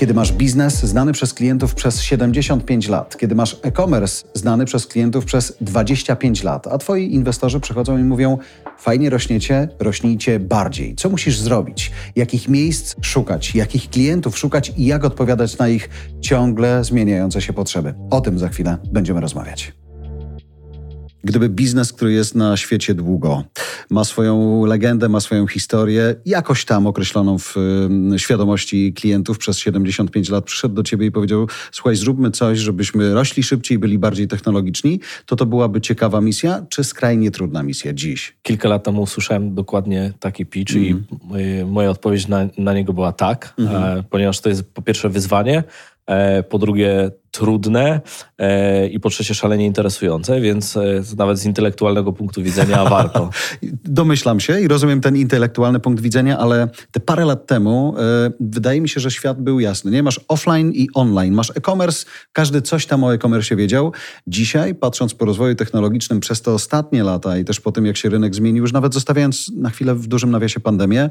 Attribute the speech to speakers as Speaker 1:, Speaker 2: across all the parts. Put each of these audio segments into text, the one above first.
Speaker 1: Kiedy masz biznes znany przez klientów przez 75 lat, kiedy masz e-commerce znany przez klientów przez 25 lat, a twoi inwestorzy przychodzą i mówią: Fajnie rośniecie, rośnijcie bardziej. Co musisz zrobić? Jakich miejsc szukać? Jakich klientów szukać i jak odpowiadać na ich ciągle zmieniające się potrzeby? O tym za chwilę będziemy rozmawiać. Gdyby biznes, który jest na świecie długo, ma swoją legendę, ma swoją historię, jakoś tam określoną w świadomości klientów przez 75 lat, przyszedł do ciebie i powiedział: Słuchaj, zróbmy coś, żebyśmy rośli szybciej, byli bardziej technologiczni, to to byłaby ciekawa misja, czy skrajnie trudna misja dziś?
Speaker 2: Kilka lat temu usłyszałem dokładnie taki pitch mm. i mhm. moja odpowiedź na, na niego była tak, mm. ponieważ to jest po pierwsze wyzwanie, E, po drugie trudne e, i po trzecie szalenie interesujące, więc e, nawet z intelektualnego punktu widzenia warto.
Speaker 1: Domyślam się i rozumiem ten intelektualny punkt widzenia, ale te parę lat temu wydaje mi się, że świat był jasny. Nie masz offline i online, masz e-commerce, każdy coś tam o e-commerce wiedział. Dzisiaj, patrząc po rozwoju technologicznym przez te ostatnie lata i też po tym, jak się rynek zmienił, już nawet zostawiając na chwilę w dużym nawiasie pandemię,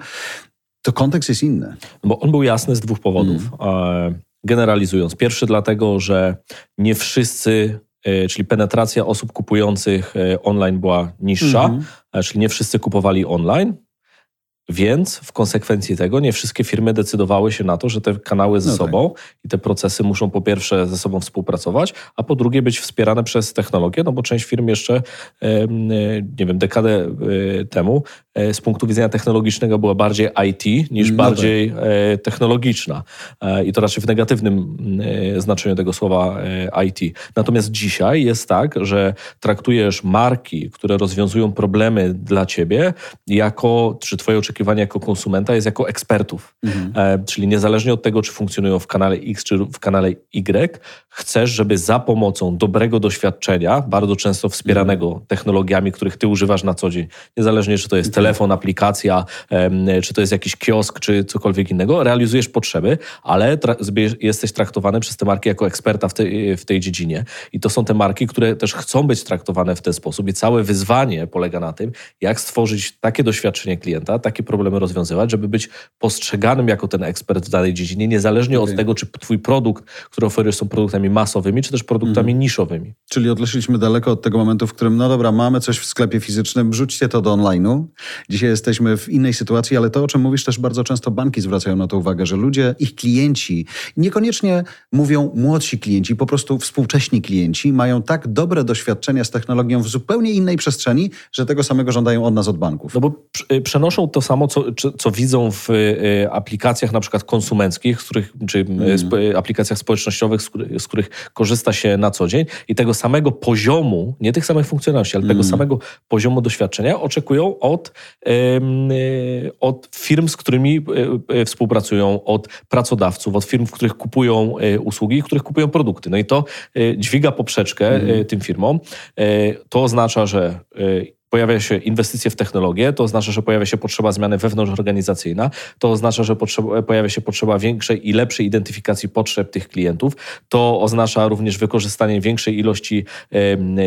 Speaker 1: to kontekst jest inny.
Speaker 2: Bo on był jasny z dwóch powodów. Mm generalizując. Pierwszy dlatego, że nie wszyscy, e, czyli penetracja osób kupujących e, online była niższa, mm -hmm. czyli nie wszyscy kupowali online. Więc w konsekwencji tego nie wszystkie firmy decydowały się na to, że te kanały ze no sobą tak. i te procesy muszą po pierwsze ze sobą współpracować, a po drugie być wspierane przez technologię, no bo część firm jeszcze, nie wiem, dekadę e, temu e, z punktu widzenia technologicznego była bardziej IT niż no bardziej tak. E, technologiczna. I to raczej w negatywnym znaczeniu tego słowa IT. Natomiast dzisiaj jest tak, że traktujesz marki, które rozwiązują problemy dla ciebie jako, czy twoje oczekiwania oczekiwanie jako konsumenta jest jako ekspertów. Mhm. E, czyli niezależnie od tego, czy funkcjonują w kanale X, czy w kanale Y, chcesz, żeby za pomocą dobrego doświadczenia, bardzo często wspieranego mhm. technologiami, których ty używasz na co dzień, niezależnie czy to jest mhm. telefon, aplikacja, czy to jest jakiś kiosk, czy cokolwiek innego, realizujesz potrzeby, ale tra jesteś traktowany przez te marki jako eksperta w, te w tej dziedzinie. I to są te marki, które też chcą być traktowane w ten sposób. I całe wyzwanie polega na tym, jak stworzyć takie doświadczenie klienta, takie problemy rozwiązywać, żeby być postrzeganym jako ten ekspert w danej dziedzinie, niezależnie okay. od tego, czy twój produkt, który oferujesz, są produktami masowymi, czy też produktami mm. niszowymi.
Speaker 1: Czyli odeszliśmy daleko od tego momentu, w którym, no dobra, mamy coś w sklepie fizycznym, wrzućcie to do online'u. Dzisiaj jesteśmy w innej sytuacji, ale to, o czym mówisz, też bardzo często banki zwracają na to uwagę, że ludzie, ich klienci, niekoniecznie mówią młodsi klienci, po prostu współcześni klienci, mają tak dobre doświadczenia z technologią w zupełnie innej przestrzeni, że tego samego żądają od nas, od banków.
Speaker 2: No bo y, przenoszą to samo, co, co widzą w y, aplikacjach na przykład konsumenckich, z których, czy mm. aplikacjach społecznościowych, z których, z których, korzysta się na co dzień i tego samego poziomu, nie tych samych funkcjonalności, ale mm. tego samego poziomu doświadczenia oczekują od, od firm, z którymi współpracują, od pracodawców, od firm, w których kupują usługi, w których kupują produkty. No i to dźwiga poprzeczkę mm. tym firmom. To oznacza, że pojawia się inwestycje w technologię, to oznacza, że pojawia się potrzeba zmiany wewnątrzorganizacyjna, to oznacza, że potrzeba, pojawia się potrzeba większej i lepszej identyfikacji potrzeb tych klientów, to oznacza również wykorzystanie większej ilości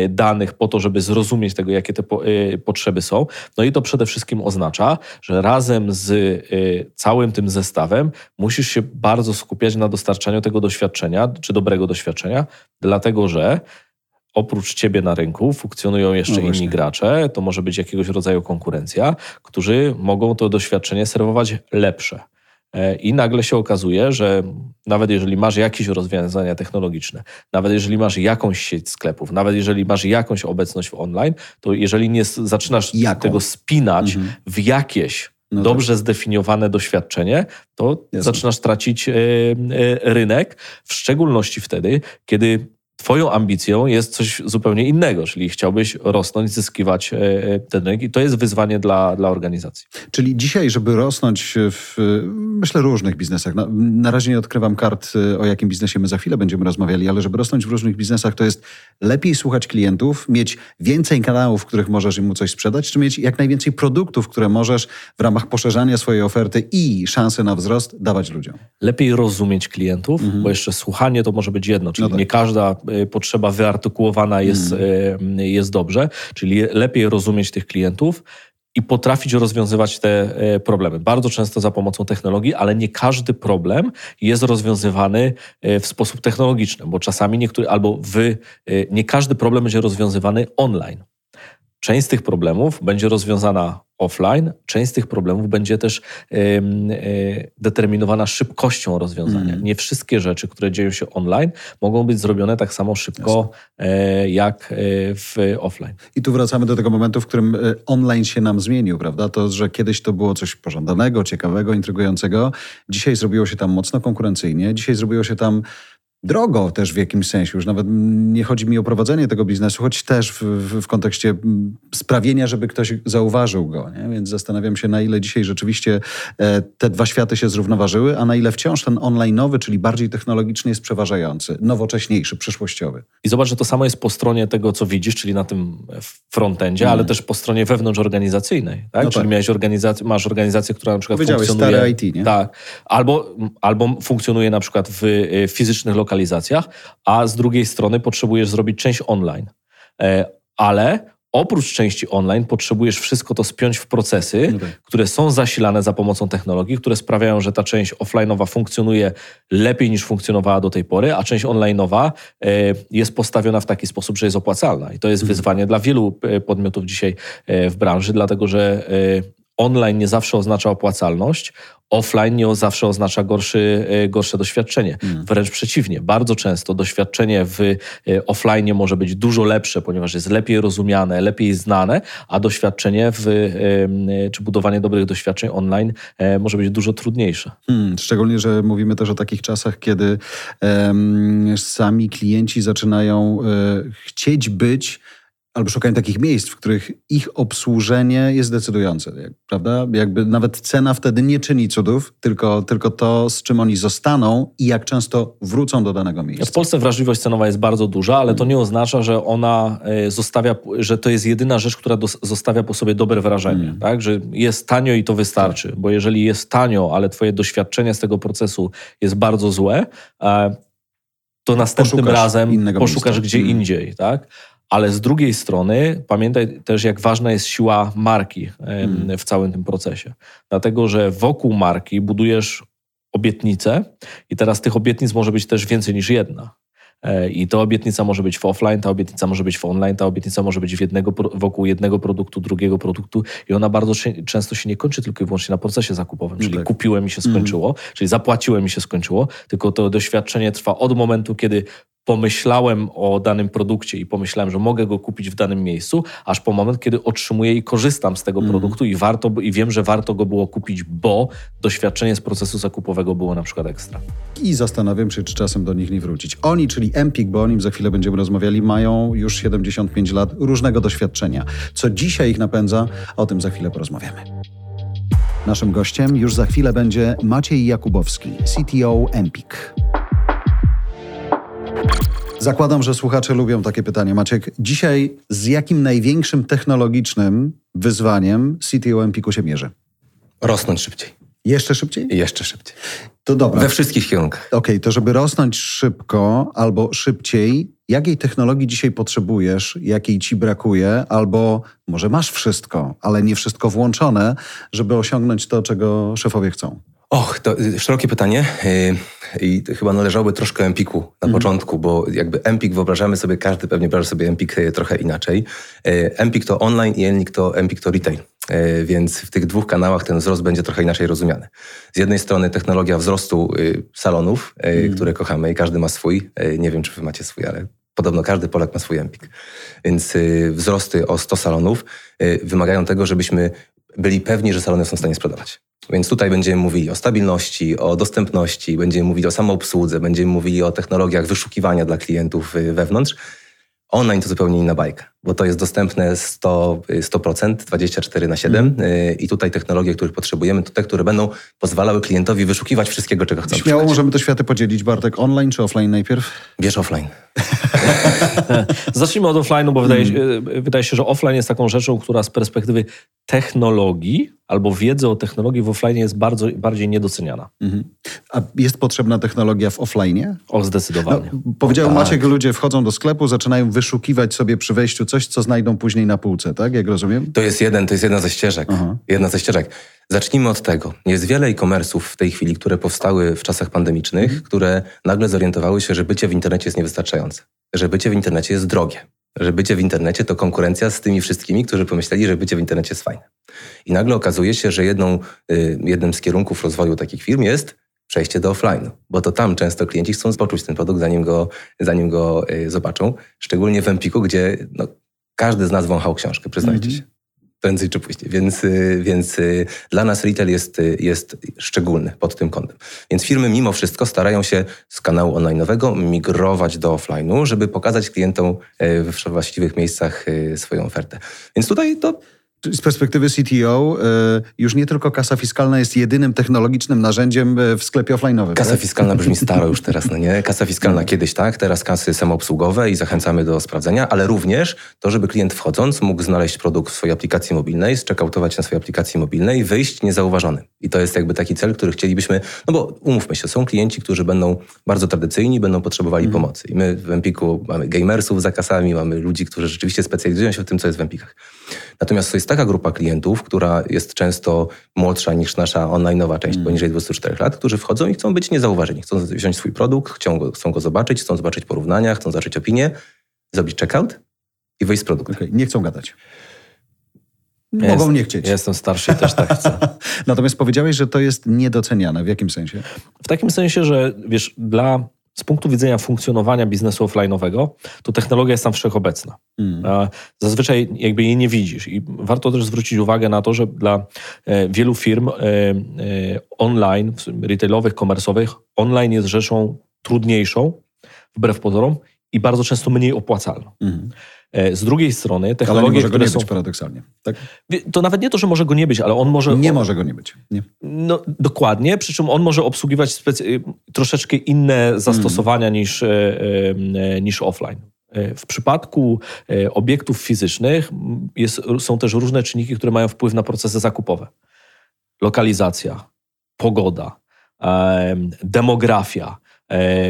Speaker 2: danych po to, żeby zrozumieć tego, jakie te e, potrzeby są. No i to przede wszystkim oznacza, że razem z e, całym tym zestawem musisz się bardzo skupiać na dostarczaniu tego doświadczenia, czy dobrego doświadczenia, dlatego że oprócz ciebie na rynku funkcjonują jeszcze no inni gracze, to może być jakiegoś rodzaju konkurencja, którzy mogą to doświadczenie serwować lepsze. E, I nagle się okazuje, że nawet jeżeli masz jakieś rozwiązania technologiczne, nawet jeżeli masz jakąś sieć sklepów, nawet jeżeli masz jakąś obecność w online, to jeżeli nie zaczynasz Jaką? tego spinać mhm. w jakieś no dobrze tak. zdefiniowane doświadczenie, to Jasne. zaczynasz tracić e, e, rynek, w szczególności wtedy, kiedy Twoją ambicją jest coś zupełnie innego, czyli chciałbyś rosnąć, zyskiwać e, e, ten rynek i to jest wyzwanie dla, dla organizacji.
Speaker 1: Czyli dzisiaj, żeby rosnąć w, myślę, różnych biznesach, na, na razie nie odkrywam kart, e, o jakim biznesie my za chwilę będziemy rozmawiali, ale żeby rosnąć w różnych biznesach, to jest lepiej słuchać klientów, mieć więcej kanałów, w których możesz im coś sprzedać, czy mieć jak najwięcej produktów, które możesz w ramach poszerzania swojej oferty i szansy na wzrost dawać ludziom.
Speaker 2: Lepiej rozumieć klientów, mhm. bo jeszcze słuchanie to może być jedno, czyli no tak. nie każda potrzeba wyartykułowana jest, mm. jest dobrze, czyli lepiej rozumieć tych klientów, i potrafić rozwiązywać te problemy. Bardzo często za pomocą technologii, ale nie każdy problem jest rozwiązywany w sposób technologiczny, bo czasami niektóry, albo wy, nie każdy problem będzie rozwiązywany online. Część z tych problemów będzie rozwiązana offline, część z tych problemów będzie też e, determinowana szybkością rozwiązania. Mm. Nie wszystkie rzeczy, które dzieją się online, mogą być zrobione tak samo szybko e, jak e, w offline.
Speaker 1: I tu wracamy do tego momentu, w którym online się nam zmienił, prawda? To, że kiedyś to było coś pożądanego, ciekawego, intrygującego. Dzisiaj zrobiło się tam mocno konkurencyjnie. Dzisiaj zrobiło się tam drogo też w jakimś sensie. Już nawet nie chodzi mi o prowadzenie tego biznesu, choć też w, w, w kontekście sprawienia, żeby ktoś zauważył go. Nie? Więc zastanawiam się, na ile dzisiaj rzeczywiście e, te dwa światy się zrównoważyły, a na ile wciąż ten online'owy, czyli bardziej technologiczny jest przeważający, nowocześniejszy, przyszłościowy.
Speaker 2: I zobacz, że to samo jest po stronie tego, co widzisz, czyli na tym frontendzie, ale też po stronie wewnątrz organizacyjnej. Tak? No czyli tak. Miałeś organizację, masz organizację, która na przykład funkcjonuje...
Speaker 1: stare IT, nie?
Speaker 2: Tak. Albo, albo funkcjonuje na przykład w e, fizycznych lokalizacjach, lokalizacjach, a z drugiej strony potrzebujesz zrobić część online. E, ale oprócz części online potrzebujesz wszystko to spiąć w procesy, okay. które są zasilane za pomocą technologii, które sprawiają, że ta część offline'owa funkcjonuje lepiej niż funkcjonowała do tej pory, a część online'owa e, jest postawiona w taki sposób, że jest opłacalna. I to jest mhm. wyzwanie dla wielu e, podmiotów dzisiaj w branży, dlatego że online nie zawsze oznacza opłacalność, offline nie zawsze oznacza gorszy, e, gorsze doświadczenie. Mm. Wręcz przeciwnie, bardzo często doświadczenie w e, offline może być dużo lepsze, ponieważ jest lepiej rozumiane, lepiej znane, a doświadczenie w, e, czy budowanie dobrych doświadczeń online może być dużo trudniejsze.
Speaker 1: Hmm, szczególnie, że mówimy też o takich czasach, kiedy um, sami klienci zaczynają um, chcieć być albo szukają takich miejsc, w których ich obsłużenie jest decydujące, prawda? Jakby nawet cena wtedy nie czyni cudów, tylko, tylko to, z czym oni zostaną i jak często wrócą do danego miejsca.
Speaker 2: W Polsce wrażliwość cenowa jest bardzo duża, ale to nie oznacza, że ona e, zostawia, że to jest jedyna rzecz, która zostawia po sobie dobre wrażenie, mm. tak? Że jest tanio i to wystarczy, tak. bo jeżeli jest tanio, ale twoje doświadczenie z tego procesu jest bardzo złe, e, to następnym poszukasz razem poszukasz miejsca. gdzie mm. indziej, tak? Ale z drugiej strony pamiętaj też, jak ważna jest siła marki hmm. w całym tym procesie. Dlatego, że wokół marki budujesz obietnice i teraz tych obietnic może być też więcej niż jedna. E, I ta obietnica może być w offline, ta obietnica może być w online, ta obietnica może być w jednego, wokół jednego produktu, drugiego produktu i ona bardzo często się nie kończy tylko i wyłącznie na procesie zakupowym, czyli tak. kupiłem i się skończyło, mm. czyli zapłaciłem i się skończyło, tylko to doświadczenie trwa od momentu, kiedy pomyślałem o danym produkcie i pomyślałem, że mogę go kupić w danym miejscu, aż po moment, kiedy otrzymuję i korzystam z tego mm. produktu i warto, i wiem, że warto go było kupić, bo doświadczenie z procesu zakupowego było na przykład ekstra.
Speaker 1: I zastanawiam się, czy czasem do nich nie wrócić. Oni, czyli Empik, bo o nim za chwilę będziemy rozmawiali, mają już 75 lat różnego doświadczenia. Co dzisiaj ich napędza, o tym za chwilę porozmawiamy. Naszym gościem już za chwilę będzie Maciej Jakubowski, CTO Empik. Zakładam, że słuchacze lubią takie pytanie. Maciek, dzisiaj z jakim największym technologicznym wyzwaniem CTO Empiku się mierzy?
Speaker 3: Rosnąć szybciej.
Speaker 1: Jeszcze szybciej?
Speaker 3: Jeszcze szybciej.
Speaker 1: To dobra.
Speaker 3: We wszystkich kierunkach.
Speaker 1: Okej, okay, to żeby rosnąć szybko albo szybciej, jakiej technologii dzisiaj potrzebujesz, jakiej ci brakuje, albo może masz wszystko, ale nie wszystko włączone, żeby osiągnąć to, czego szefowie chcą?
Speaker 3: Och, to y, szerokie pytanie y, i chyba należałoby troszkę Empiku na mhm. początku, bo jakby Empik wyobrażamy sobie, każdy pewnie wyobraża sobie Empik y, trochę inaczej. Empik to online i Empik to, Empik to retail, więc w tych dwóch kanałach ten wzrost będzie trochę inaczej rozumiany. Z jednej strony technologia wzrostu salonów, mhm. które kochamy i każdy ma swój. Nie wiem, czy wy macie swój, ale Podobno każdy Polak ma swój Empik. Więc wzrosty o 100 salonów wymagają tego, żebyśmy byli pewni, że salony są w stanie sprzedawać. Więc tutaj będziemy mówili o stabilności, o dostępności, będziemy mówili o samoobsłudze, będziemy mówili o technologiach wyszukiwania dla klientów y, wewnątrz. Online to zupełnie inna bajka. Bo to jest dostępne 100%, 100% 24 na 7 mm. i tutaj technologie, których potrzebujemy, to te, które będą pozwalały klientowi wyszukiwać wszystkiego, czego chce.
Speaker 1: Śmiało możemy te światy podzielić, Bartek, online czy offline najpierw?
Speaker 3: Bierz offline.
Speaker 2: Zacznijmy od offline'u, bo wydaje, mm. wydaje się, że offline jest taką rzeczą, która z perspektywy technologii albo wiedzy o technologii w offline jest bardzo, bardziej niedoceniana. Mhm.
Speaker 1: A jest potrzebna technologia w offline?
Speaker 2: O, zdecydowanie. No,
Speaker 1: powiedział tak. Maciek, ludzie wchodzą do sklepu, zaczynają wyszukiwać sobie przy wejściu coś, co znajdą później na półce, tak? Jak rozumiem?
Speaker 3: To jest jeden, to jest jedna ze ścieżek. Aha. Jedna ze ścieżek. Zacznijmy od tego. Jest wiele e-commerce'ów w tej chwili, które powstały w czasach pandemicznych, mhm. które nagle zorientowały się, że bycie w internecie jest niewystarczające. Że bycie w internecie jest drogie że bycie w internecie to konkurencja z tymi wszystkimi, którzy pomyśleli, że bycie w internecie jest fajne. I nagle okazuje się, że jedną, y, jednym z kierunków rozwoju takich firm jest przejście do offline, bo to tam często klienci chcą poczuć ten produkt, zanim go, zanim go y, zobaczą. Szczególnie w Empiku, gdzie no, każdy z nas wąchał książkę, przyznajcie mm -hmm. się prędzej czy później. Więc, y, więc y, dla nas retail jest, y, jest szczególny pod tym kątem. Więc firmy mimo wszystko starają się z kanału online'owego migrować do offline'u, żeby pokazać klientom we właściwych miejscach swoją ofertę. Więc tutaj to
Speaker 1: z perspektywy CTO e, już nie tylko kasa fiskalna jest jedynym technologicznym narzędziem e, w sklepie offline'owym.
Speaker 3: Kasa tak? fiskalna brzmi staro już teraz, no nie? Kasa fiskalna no. kiedyś tak, teraz kasy samoobsługowe i zachęcamy do sprawdzenia, ale również to, żeby klient wchodząc mógł znaleźć produkt w swojej aplikacji mobilnej, zcheckoutować na swojej aplikacji mobilnej wyjść niezauważony. I to jest jakby taki cel, który chcielibyśmy, no bo umówmy się, są klienci, którzy będą bardzo tradycyjni, będą potrzebowali mm. pomocy. I my w Empiku mamy gamersów za kasami, mamy ludzi, którzy rzeczywiście specjalizują się w tym, co jest w Empikach. Natomiast to jest taka grupa klientów, która jest często młodsza niż nasza online'owa część, mm. poniżej 24 lat, którzy wchodzą i chcą być niezauważeni. Chcą wziąć swój produkt, chcą go, chcą go zobaczyć, chcą zobaczyć porównania, chcą zobaczyć opinie, zrobić checkout i wyjść z produktem.
Speaker 1: Okay. Nie chcą gadać. Ja Mogą jest, nie chcieć.
Speaker 2: Ja jestem starszy i też tak chcę.
Speaker 1: Natomiast powiedziałeś, że to jest niedoceniane. W jakim sensie?
Speaker 2: W takim sensie, że wiesz, dla z punktu widzenia funkcjonowania biznesu offline'owego, to technologia jest tam wszechobecna. Mm. Zazwyczaj jakby jej nie widzisz. I warto też zwrócić uwagę na to, że dla e, wielu firm e, e, online, retailowych, komersowych, online jest rzeczą trudniejszą, wbrew pozorom, i bardzo często mniej opłacalną. Mm. E, z drugiej strony technologie, ale
Speaker 1: nie może go
Speaker 2: nie
Speaker 1: są... być paradoksalnie. Tak?
Speaker 2: To nawet nie to, że może go nie być, ale on może...
Speaker 1: Nie może go nie być. Nie.
Speaker 2: No, dokładnie, przy czym on może obsługiwać specy... troszeczkę inne zastosowania mm. niż, e, e, niż offline. W przypadku obiektów fizycznych jest, są też różne czynniki, które mają wpływ na procesy zakupowe. Lokalizacja, pogoda, demografia,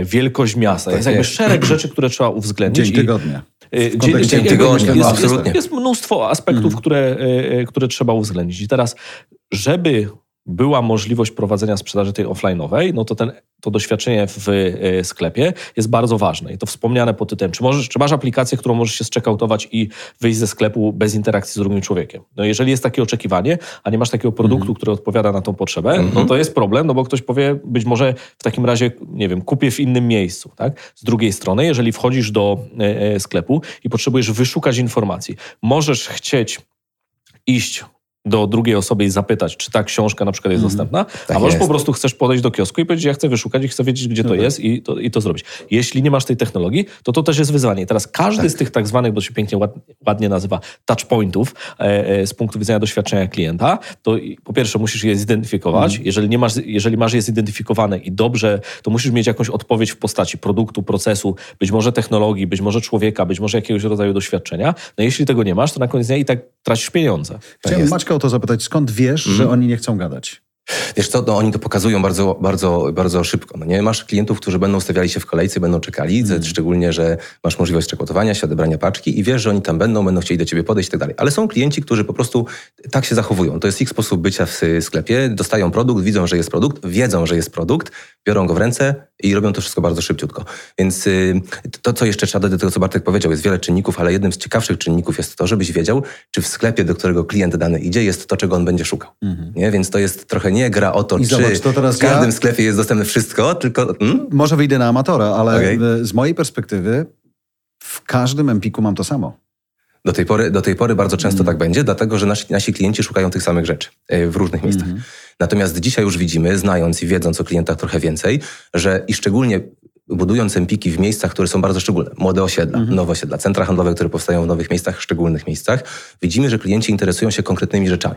Speaker 2: wielkość miasta. Tak jest jakby szereg rzeczy, które trzeba uwzględnić.
Speaker 1: Dzień tygodnia.
Speaker 2: Y, dzień, dzień tygodnia, jest, absolutnie. Jest, jest mnóstwo aspektów, mm. które, y, które trzeba uwzględnić. I teraz, żeby była możliwość prowadzenia sprzedaży tej offline'owej, no to ten, to doświadczenie w e, sklepie jest bardzo ważne. I to wspomniane pod tytułem, czy, możesz, czy masz aplikację, którą możesz się zcheckoutować i wyjść ze sklepu bez interakcji z drugim człowiekiem. No jeżeli jest takie oczekiwanie, a nie masz takiego produktu, mm. który odpowiada na tą potrzebę, mm -hmm. no to jest problem, no bo ktoś powie, być może w takim razie, nie wiem, kupię w innym miejscu. Tak? Z drugiej strony, jeżeli wchodzisz do e, e sklepu i potrzebujesz wyszukać informacji, możesz chcieć iść do drugiej osoby i zapytać, czy ta książka na przykład jest mm, dostępna, tak a może po prostu chcesz podejść do kiosku i powiedzieć, ja chcę wyszukać i chcę wiedzieć, gdzie to tak. jest i to, i to zrobić. Jeśli nie masz tej technologii, to to też jest wyzwanie. Teraz każdy tak. z tych tak zwanych, bo się pięknie ładnie nazywa, touchpointów e, e, z punktu widzenia doświadczenia klienta, to po pierwsze musisz je zidentyfikować. Mm. Jeżeli, nie masz, jeżeli masz je zidentyfikowane i dobrze, to musisz mieć jakąś odpowiedź w postaci produktu, procesu, być może technologii, być może człowieka, być może jakiegoś rodzaju doświadczenia. No jeśli tego nie masz, to na koniec dnia i tak tracisz pieniądze.
Speaker 1: Chciałem tak Maćka o to zapytać, skąd wiesz, mm. że mhm. oni nie chcą gadać?
Speaker 3: Wiesz co, no, oni to pokazują bardzo, bardzo, bardzo szybko. No nie? Masz klientów, którzy będą stawiali się w kolejce, będą czekali, mm. szczególnie, że masz możliwość czekotowania się, odebrania paczki i wiesz, że oni tam będą, będą chcieli do ciebie podejść i tak dalej. Ale są klienci, którzy po prostu tak się zachowują. To jest ich sposób bycia w sklepie. Dostają produkt, widzą, że jest produkt, wiedzą, że jest produkt, biorą go w ręce i robią to wszystko bardzo szybciutko. Więc y, to, co jeszcze trzeba dodać do tego, co Bartek powiedział, jest wiele czynników, ale jednym z ciekawszych czynników jest to, żebyś wiedział, czy w sklepie, do którego klient dany idzie, jest to, czego on będzie szukał. Mm. Nie? Więc to jest trochę nie gra o to, I czy zobacz, to w każdym ja... sklepie jest dostępne wszystko, tylko... Hmm?
Speaker 1: Może wyjdę na amatora, ale okay. z mojej perspektywy w każdym Empiku mam to samo.
Speaker 3: Do tej pory, do tej pory bardzo często mm. tak będzie, dlatego że nasi, nasi klienci szukają tych samych rzeczy e, w różnych miejscach. Mm. Natomiast dzisiaj już widzimy, znając i wiedząc o klientach trochę więcej, że i szczególnie budując empiki w miejscach, które są bardzo szczególne, młode osiedla, mhm. nowe osiedla, centra handlowe, które powstają w nowych miejscach, szczególnych miejscach, widzimy, że klienci interesują się konkretnymi rzeczami.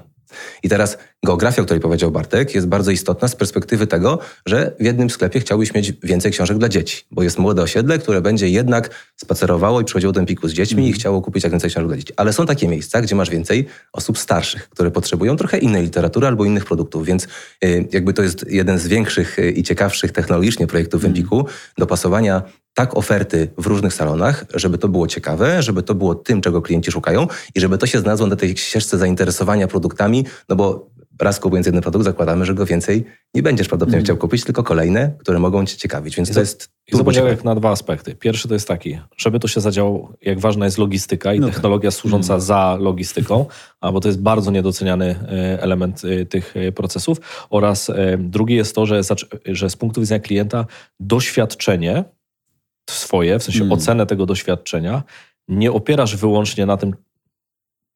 Speaker 3: I teraz geografia, o której powiedział Bartek, jest bardzo istotna z perspektywy tego, że w jednym sklepie chciałbyś mieć więcej książek dla dzieci, bo jest młode osiedle, które będzie jednak spacerowało i przychodziło do Empiku z dziećmi mm. i chciało kupić jak więcej książek dla dzieci. Ale są takie miejsca, gdzie masz więcej osób starszych, które potrzebują trochę innej literatury albo innych produktów, więc y, jakby to jest jeden z większych y, i ciekawszych technologicznie projektów w mm. Empiku, dopasowania tak oferty w różnych salonach, żeby to było ciekawe, żeby to było tym, czego klienci szukają i żeby to się znalazło na tej ścieżce zainteresowania produktami, no bo raz kupując jeden produkt, zakładamy, że go więcej nie będziesz prawdopodobnie mm. chciał kupić, tylko kolejne, które mogą cię ciekawić. Więc I to jest.
Speaker 2: I na dwa aspekty. Pierwszy to jest taki, żeby to się zadziałało, jak ważna jest logistyka i no technologia tak. służąca mm. za logistyką, bo to jest bardzo niedoceniany e, element e, tych e, procesów. Oraz drugi jest to, że, że z punktu widzenia klienta doświadczenie swoje, w sensie mm. ocenę tego doświadczenia, nie opierasz wyłącznie na tym,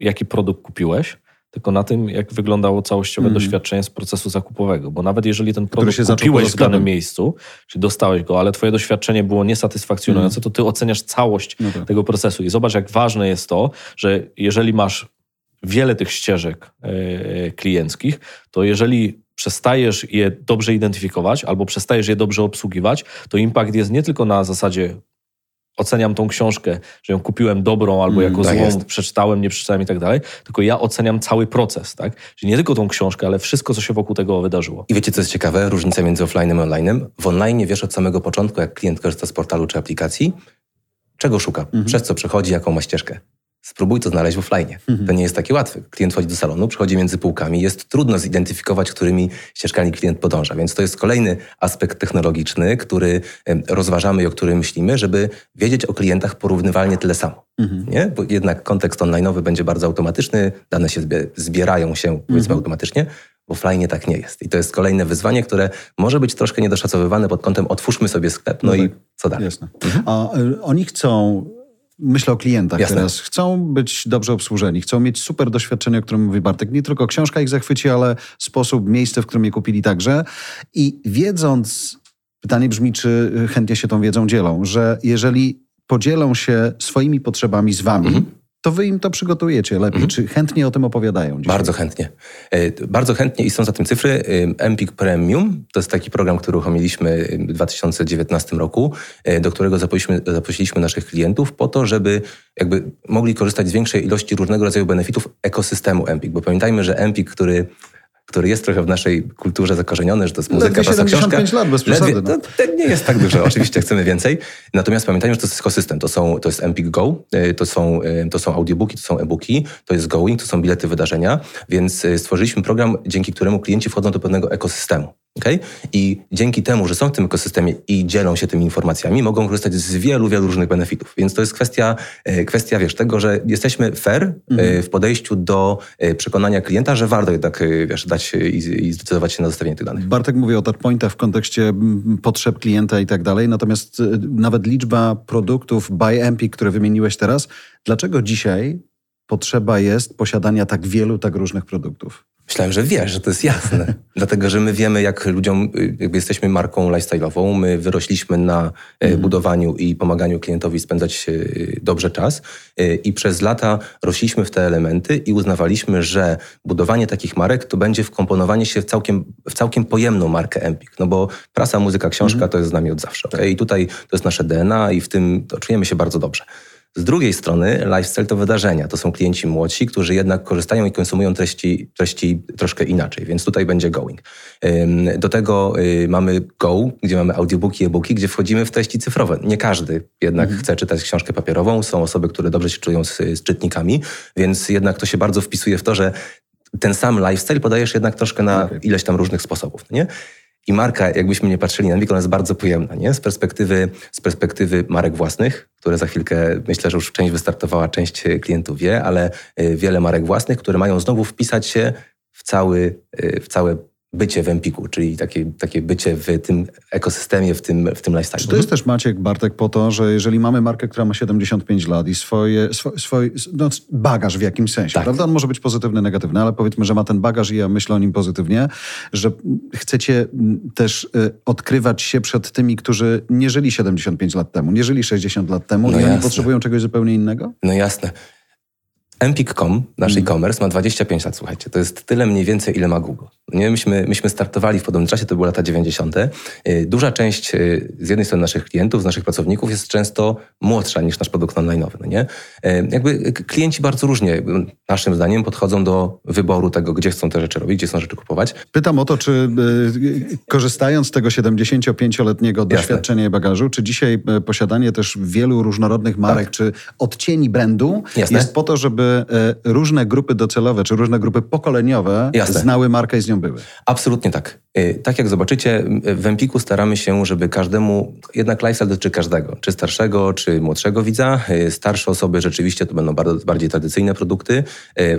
Speaker 2: jaki produkt kupiłeś, tylko na tym, jak wyglądało całościowe mm. doświadczenie z procesu zakupowego. Bo nawet jeżeli ten produkt się kupiłeś w danym miejscu, czyli dostałeś go, ale twoje doświadczenie było niesatysfakcjonujące, mm. to ty oceniasz całość no tak. tego procesu. I zobacz, jak ważne jest to, że jeżeli masz wiele tych ścieżek yy, klienckich, to jeżeli przestajesz je dobrze identyfikować albo przestajesz je dobrze obsługiwać, to impact jest nie tylko na zasadzie oceniam tą książkę, że ją kupiłem dobrą albo mm, jako tak złą, jest. przeczytałem, nie przeczytałem i tak dalej, tylko ja oceniam cały proces, tak? Czyli nie tylko tą książkę, ale wszystko, co się wokół tego wydarzyło.
Speaker 3: I wiecie, co jest ciekawe? Różnica między offline a online. W online wiesz od samego początku, jak klient korzysta z portalu czy aplikacji, czego szuka, mhm. przez co przechodzi, jaką ma ścieżkę. Spróbuj to znaleźć w offline. Mhm. To nie jest takie łatwe. Klient wchodzi do salonu, przychodzi między półkami, jest trudno zidentyfikować, którymi ścieżkami klient podąża. Więc to jest kolejny aspekt technologiczny, który rozważamy i o którym myślimy, żeby wiedzieć o klientach porównywalnie tyle samo. Mhm. Nie? Bo jednak kontekst online'owy będzie bardzo automatyczny, dane się zbierają się powiedzmy mhm. automatycznie. W offline tak nie jest. I to jest kolejne wyzwanie, które może być troszkę niedoszacowywane pod kątem otwórzmy sobie sklep, no, no tak. i co dalej. Jasne.
Speaker 1: Mhm. A y, oni chcą Myślę o klientach Jasne. teraz. Chcą być dobrze obsłużeni, chcą mieć super doświadczenie, o którym mówi Bartek. Nie tylko książka ich zachwyci, ale sposób, miejsce, w którym je kupili także. I wiedząc, pytanie brzmi, czy chętnie się tą wiedzą dzielą, że jeżeli podzielą się swoimi potrzebami z wami, mhm to wy im to przygotujecie lepiej. Mhm. Czy chętnie o tym opowiadają? Dzisiaj?
Speaker 3: Bardzo chętnie. E, bardzo chętnie i są za tym cyfry. E, Empik Premium to jest taki program, który uruchomiliśmy w 2019 roku, e, do którego zaprosiliśmy, zaprosiliśmy naszych klientów po to, żeby jakby mogli korzystać z większej ilości różnego rodzaju benefitów ekosystemu Empik. Bo pamiętajmy, że Empik, który który jest trochę w naszej kulturze zakorzeniony, że to jest muzyka,
Speaker 1: to jest książka. lat bez przesady. Ledwie,
Speaker 3: no. to, to, nie jest tak dużo, oczywiście chcemy więcej. Natomiast pamiętajmy, że to jest ekosystem. To, są, to jest Empik Go, y, to są, y, to są audiobooki, to są e-booki, to jest Going, to są bilety wydarzenia, więc y, stworzyliśmy program, dzięki któremu klienci wchodzą do pewnego ekosystemu. Okay? I dzięki temu, że są w tym ekosystemie i dzielą się tymi informacjami, mogą korzystać z wielu, wielu różnych benefitów. Więc to jest kwestia, e, kwestia wiesz, tego, że jesteśmy fair e, mhm. w podejściu do e, przekonania klienta, że warto jednak wiesz, dać i, i zdecydować się na zostawienie tych danych.
Speaker 1: Bartek mówi o touchpointach w kontekście potrzeb klienta i tak dalej, natomiast nawet liczba produktów by MP, które wymieniłeś teraz, dlaczego dzisiaj potrzeba jest posiadania tak wielu, tak różnych produktów?
Speaker 3: Myślałem, że wiesz, że to jest jasne. Dlatego, że my wiemy, jak ludziom, y, jakby jesteśmy marką lifestyle'ową, my wyrośliśmy na mm. budowaniu i pomaganiu klientowi spędzać y, dobrze czas i przez lata rośliśmy w te elementy i uznawaliśmy, że budowanie takich marek to będzie wkomponowanie się w całkiem, w całkiem pojemną markę Empik. No bo prasa, muzyka, książka mm. to jest z nami od zawsze. Okay? I tutaj to jest nasze DNA i w tym czujemy się bardzo dobrze. Z drugiej strony lifestyle to wydarzenia. To są klienci młodsi, którzy jednak korzystają i konsumują treści, treści troszkę inaczej, więc tutaj będzie going. Do tego y, mamy Go, gdzie mamy audiobooki, e-booki, gdzie wchodzimy w treści cyfrowe. Nie każdy jednak mhm. chce czytać książkę papierową. Są osoby, które dobrze się czują z, z czytnikami, więc jednak to się bardzo wpisuje w to, że ten sam lifestyle podajesz jednak troszkę na okay. ileś tam różnych sposobów. Nie? I marka, jakbyśmy nie patrzyli na Wik, ona jest bardzo pojemna, nie? Z perspektywy, z perspektywy marek własnych, które za chwilkę, myślę, że już część wystartowała, część klientów wie, ale y, wiele marek własnych, które mają znowu wpisać się w, cały, y, w całe bycie w Empiku, czyli takie, takie bycie w tym ekosystemie, w tym, w tym lifestyle.
Speaker 1: Czy to jest też, Maciek, Bartek, po to, że jeżeli mamy markę, która ma 75 lat i swoje, swój no, bagaż w jakimś sensie, tak. prawda? On może być pozytywny, negatywny, ale powiedzmy, że ma ten bagaż i ja myślę o nim pozytywnie, że chcecie też y, odkrywać się przed tymi, którzy nie żyli 75 lat temu, nie żyli 60 lat temu no i oni potrzebują czegoś zupełnie innego?
Speaker 3: No jasne. Empik.com, nasz mm. e-commerce, ma 25 lat, słuchajcie. To jest tyle mniej więcej, ile ma Google. Nie? Myśmy, myśmy startowali w podobnym czasie, to były lata 90. Y, duża część y, z jednej strony naszych klientów, z naszych pracowników jest często młodsza niż nasz produkt online'owy. No nie? Y, jakby klienci bardzo różnie, naszym zdaniem, podchodzą do wyboru tego, gdzie chcą te rzeczy robić, gdzie chcą rzeczy kupować.
Speaker 1: Pytam o to, czy korzystając z tego 75-letniego doświadczenia i bagażu, czy dzisiaj posiadanie też wielu różnorodnych marek, tak. czy odcieni brandu Jasne. jest po to, żeby E, różne grupy docelowe, czy różne grupy pokoleniowe Jasne. znały markę i z nią były.
Speaker 3: Absolutnie tak. E, tak jak zobaczycie, w Empiku staramy się, żeby każdemu, jednak lifestyle dotyczy każdego, czy starszego, czy młodszego widza. E, starsze osoby rzeczywiście to będą bardzo, bardziej tradycyjne produkty.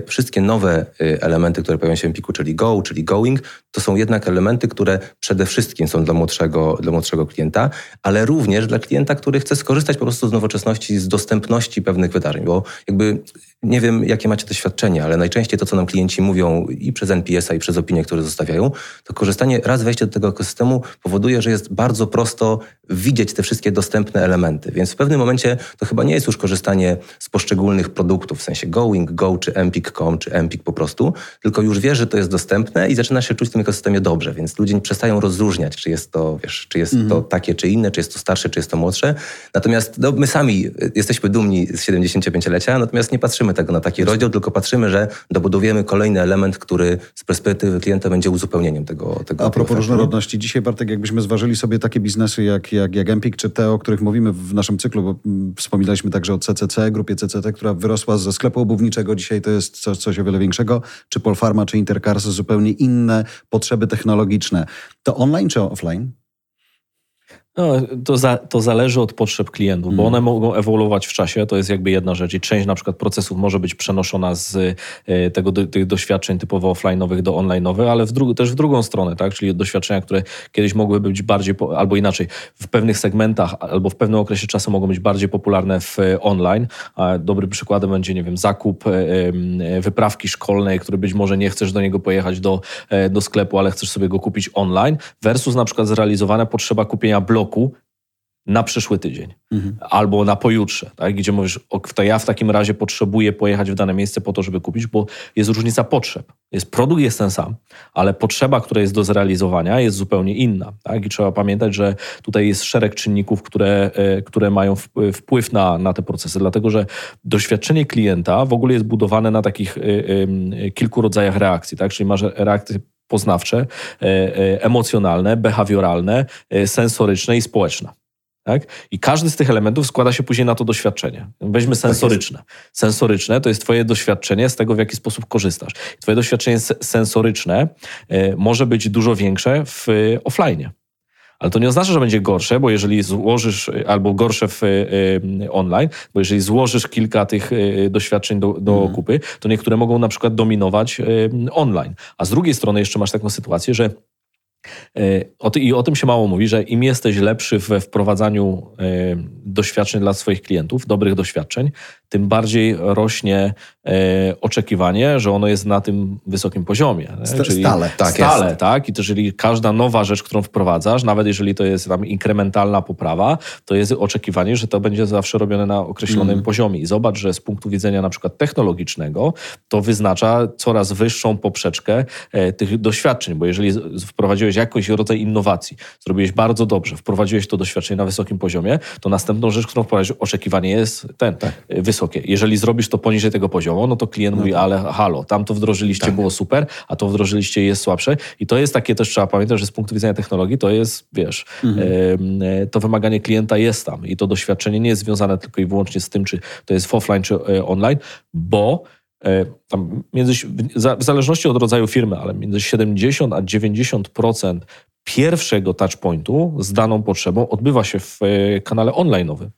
Speaker 3: Wszystkie nowe elementy, które pojawiają się w Empiku, czyli Go, czyli Going, to są jednak elementy, które przede wszystkim są dla młodszego, dla młodszego klienta, ale również dla klienta, który chce skorzystać po prostu z nowoczesności, z dostępności pewnych wydarzeń, bo jakby nie wiem, jakie macie doświadczenie, ale najczęściej to, co nam klienci mówią i przez NPS-a, i przez opinie, które zostawiają, to korzystanie, raz wejście do tego ekosystemu powoduje, że jest bardzo prosto widzieć te wszystkie dostępne elementy. Więc w pewnym momencie to chyba nie jest już korzystanie z poszczególnych produktów, w sensie Going, Go, czy Empik.com, czy Empik po prostu, tylko już wie, że to jest dostępne i zaczyna się czuć w tym ekosystemie dobrze, więc ludzie przestają rozróżniać, czy jest to, wiesz, czy jest to mhm. takie, czy inne, czy jest to starsze, czy jest to młodsze. Natomiast no, my sami jesteśmy dumni z 75-lecia, natomiast nie patrzymy tego na taki rozdział, tylko patrzymy, że dobudujemy kolejny element, który z perspektywy klienta będzie uzupełnieniem tego. tego
Speaker 1: A propos różnorodności, dzisiaj Bartek, jakbyśmy zważyli sobie takie biznesy jak, jak, jak Empik, czy te, o których mówimy w naszym cyklu, bo mm, wspominaliśmy także o CCC, grupie CCC, która wyrosła ze sklepu obuwniczego, dzisiaj to jest coś, coś o wiele większego, czy Polfarma, czy Intercars, zupełnie inne potrzeby technologiczne. To online czy offline?
Speaker 2: No, to, za, to zależy od potrzeb klientów, bo mm. one mogą ewoluować w czasie, to jest jakby jedna rzecz i część na przykład procesów może być przenoszona z e, tego, tych doświadczeń typowo offline'owych do online'owych, ale w dru- też w drugą stronę, tak? czyli doświadczenia, które kiedyś mogły być bardziej, po, albo inaczej, w pewnych segmentach albo w pewnym okresie czasu mogą być bardziej popularne w e, online. A dobrym przykładem będzie, nie wiem, zakup e, wyprawki szkolnej, który być może nie chcesz do niego pojechać do, do sklepu, ale chcesz sobie go kupić online, versus na przykład zrealizowana potrzeba kupienia bloku na przyszły tydzień mhm. albo na pojutrze, tak? gdzie mówisz, to ja w takim razie potrzebuję pojechać w dane miejsce po to, żeby kupić, bo jest różnica potrzeb. Jest produkt jest ten sam, ale potrzeba, która jest do zrealizowania jest zupełnie inna. Tak? I trzeba pamiętać, że tutaj jest szereg czynników, które, e, które mają wpływ na, na te procesy, dlatego że doświadczenie klienta w ogóle jest budowane na takich y, kilku rodzajach reakcji, tak? czyli masz reakcje poznawcze, e, e, emocjonalne, behawioralne, e, sensoryczne i społeczne. Tak? I każdy z tych elementów składa się później na to doświadczenie. Weźmy tak sensoryczne. Sensoryczne to jest Twoje doświadczenie z tego, w jaki sposób korzystasz. Twoje doświadczenie sensoryczne może być dużo większe w offline. Ale to nie oznacza, że będzie gorsze, bo jeżeli złożysz, albo gorsze w y, online, bo jeżeli złożysz kilka tych y, doświadczeń do, do mm. kupy, to niektóre mogą na przykład dominować y, online. A z drugiej strony jeszcze masz taką sytuację, że i o tym się mało mówi, że im jesteś lepszy we wprowadzaniu doświadczeń dla swoich klientów, dobrych doświadczeń, tym bardziej rośnie e, oczekiwanie, że ono jest na tym wysokim poziomie.
Speaker 1: St Czyli stale,
Speaker 2: tak. Stale, jest. tak. I to jeżeli każda nowa rzecz, którą wprowadzasz, nawet jeżeli to jest tam inkrementalna poprawa, to jest oczekiwanie, że to będzie zawsze robione na określonym mm. poziomie. I zobacz, że z punktu widzenia na przykład technologicznego, to wyznacza coraz wyższą poprzeczkę e, tych doświadczeń, bo jeżeli wprowadziłeś jakiś rodzaj innowacji, zrobiłeś bardzo dobrze, wprowadziłeś to doświadczenie na wysokim poziomie, to następną rzecz, którą wprowadziłeś, oczekiwanie jest ten, tak. wysoki wysokie. Jeżeli zrobisz to poniżej tego poziomu, no to klient no mówi, tak. ale halo, tam to wdrożyliście, tak. było super, a to wdrożyliście jest słabsze. I to jest takie też, trzeba pamiętać, że z punktu widzenia technologii to jest, wiesz, mhm. e, to wymaganie klienta jest tam i to doświadczenie nie jest związane tylko i wyłącznie z tym, czy to jest offline, czy e, online, bo e, tam między, w zależności od rodzaju firmy, ale między 70 a 90% pierwszego touchpointu z daną potrzebą odbywa się w kanale online'owym.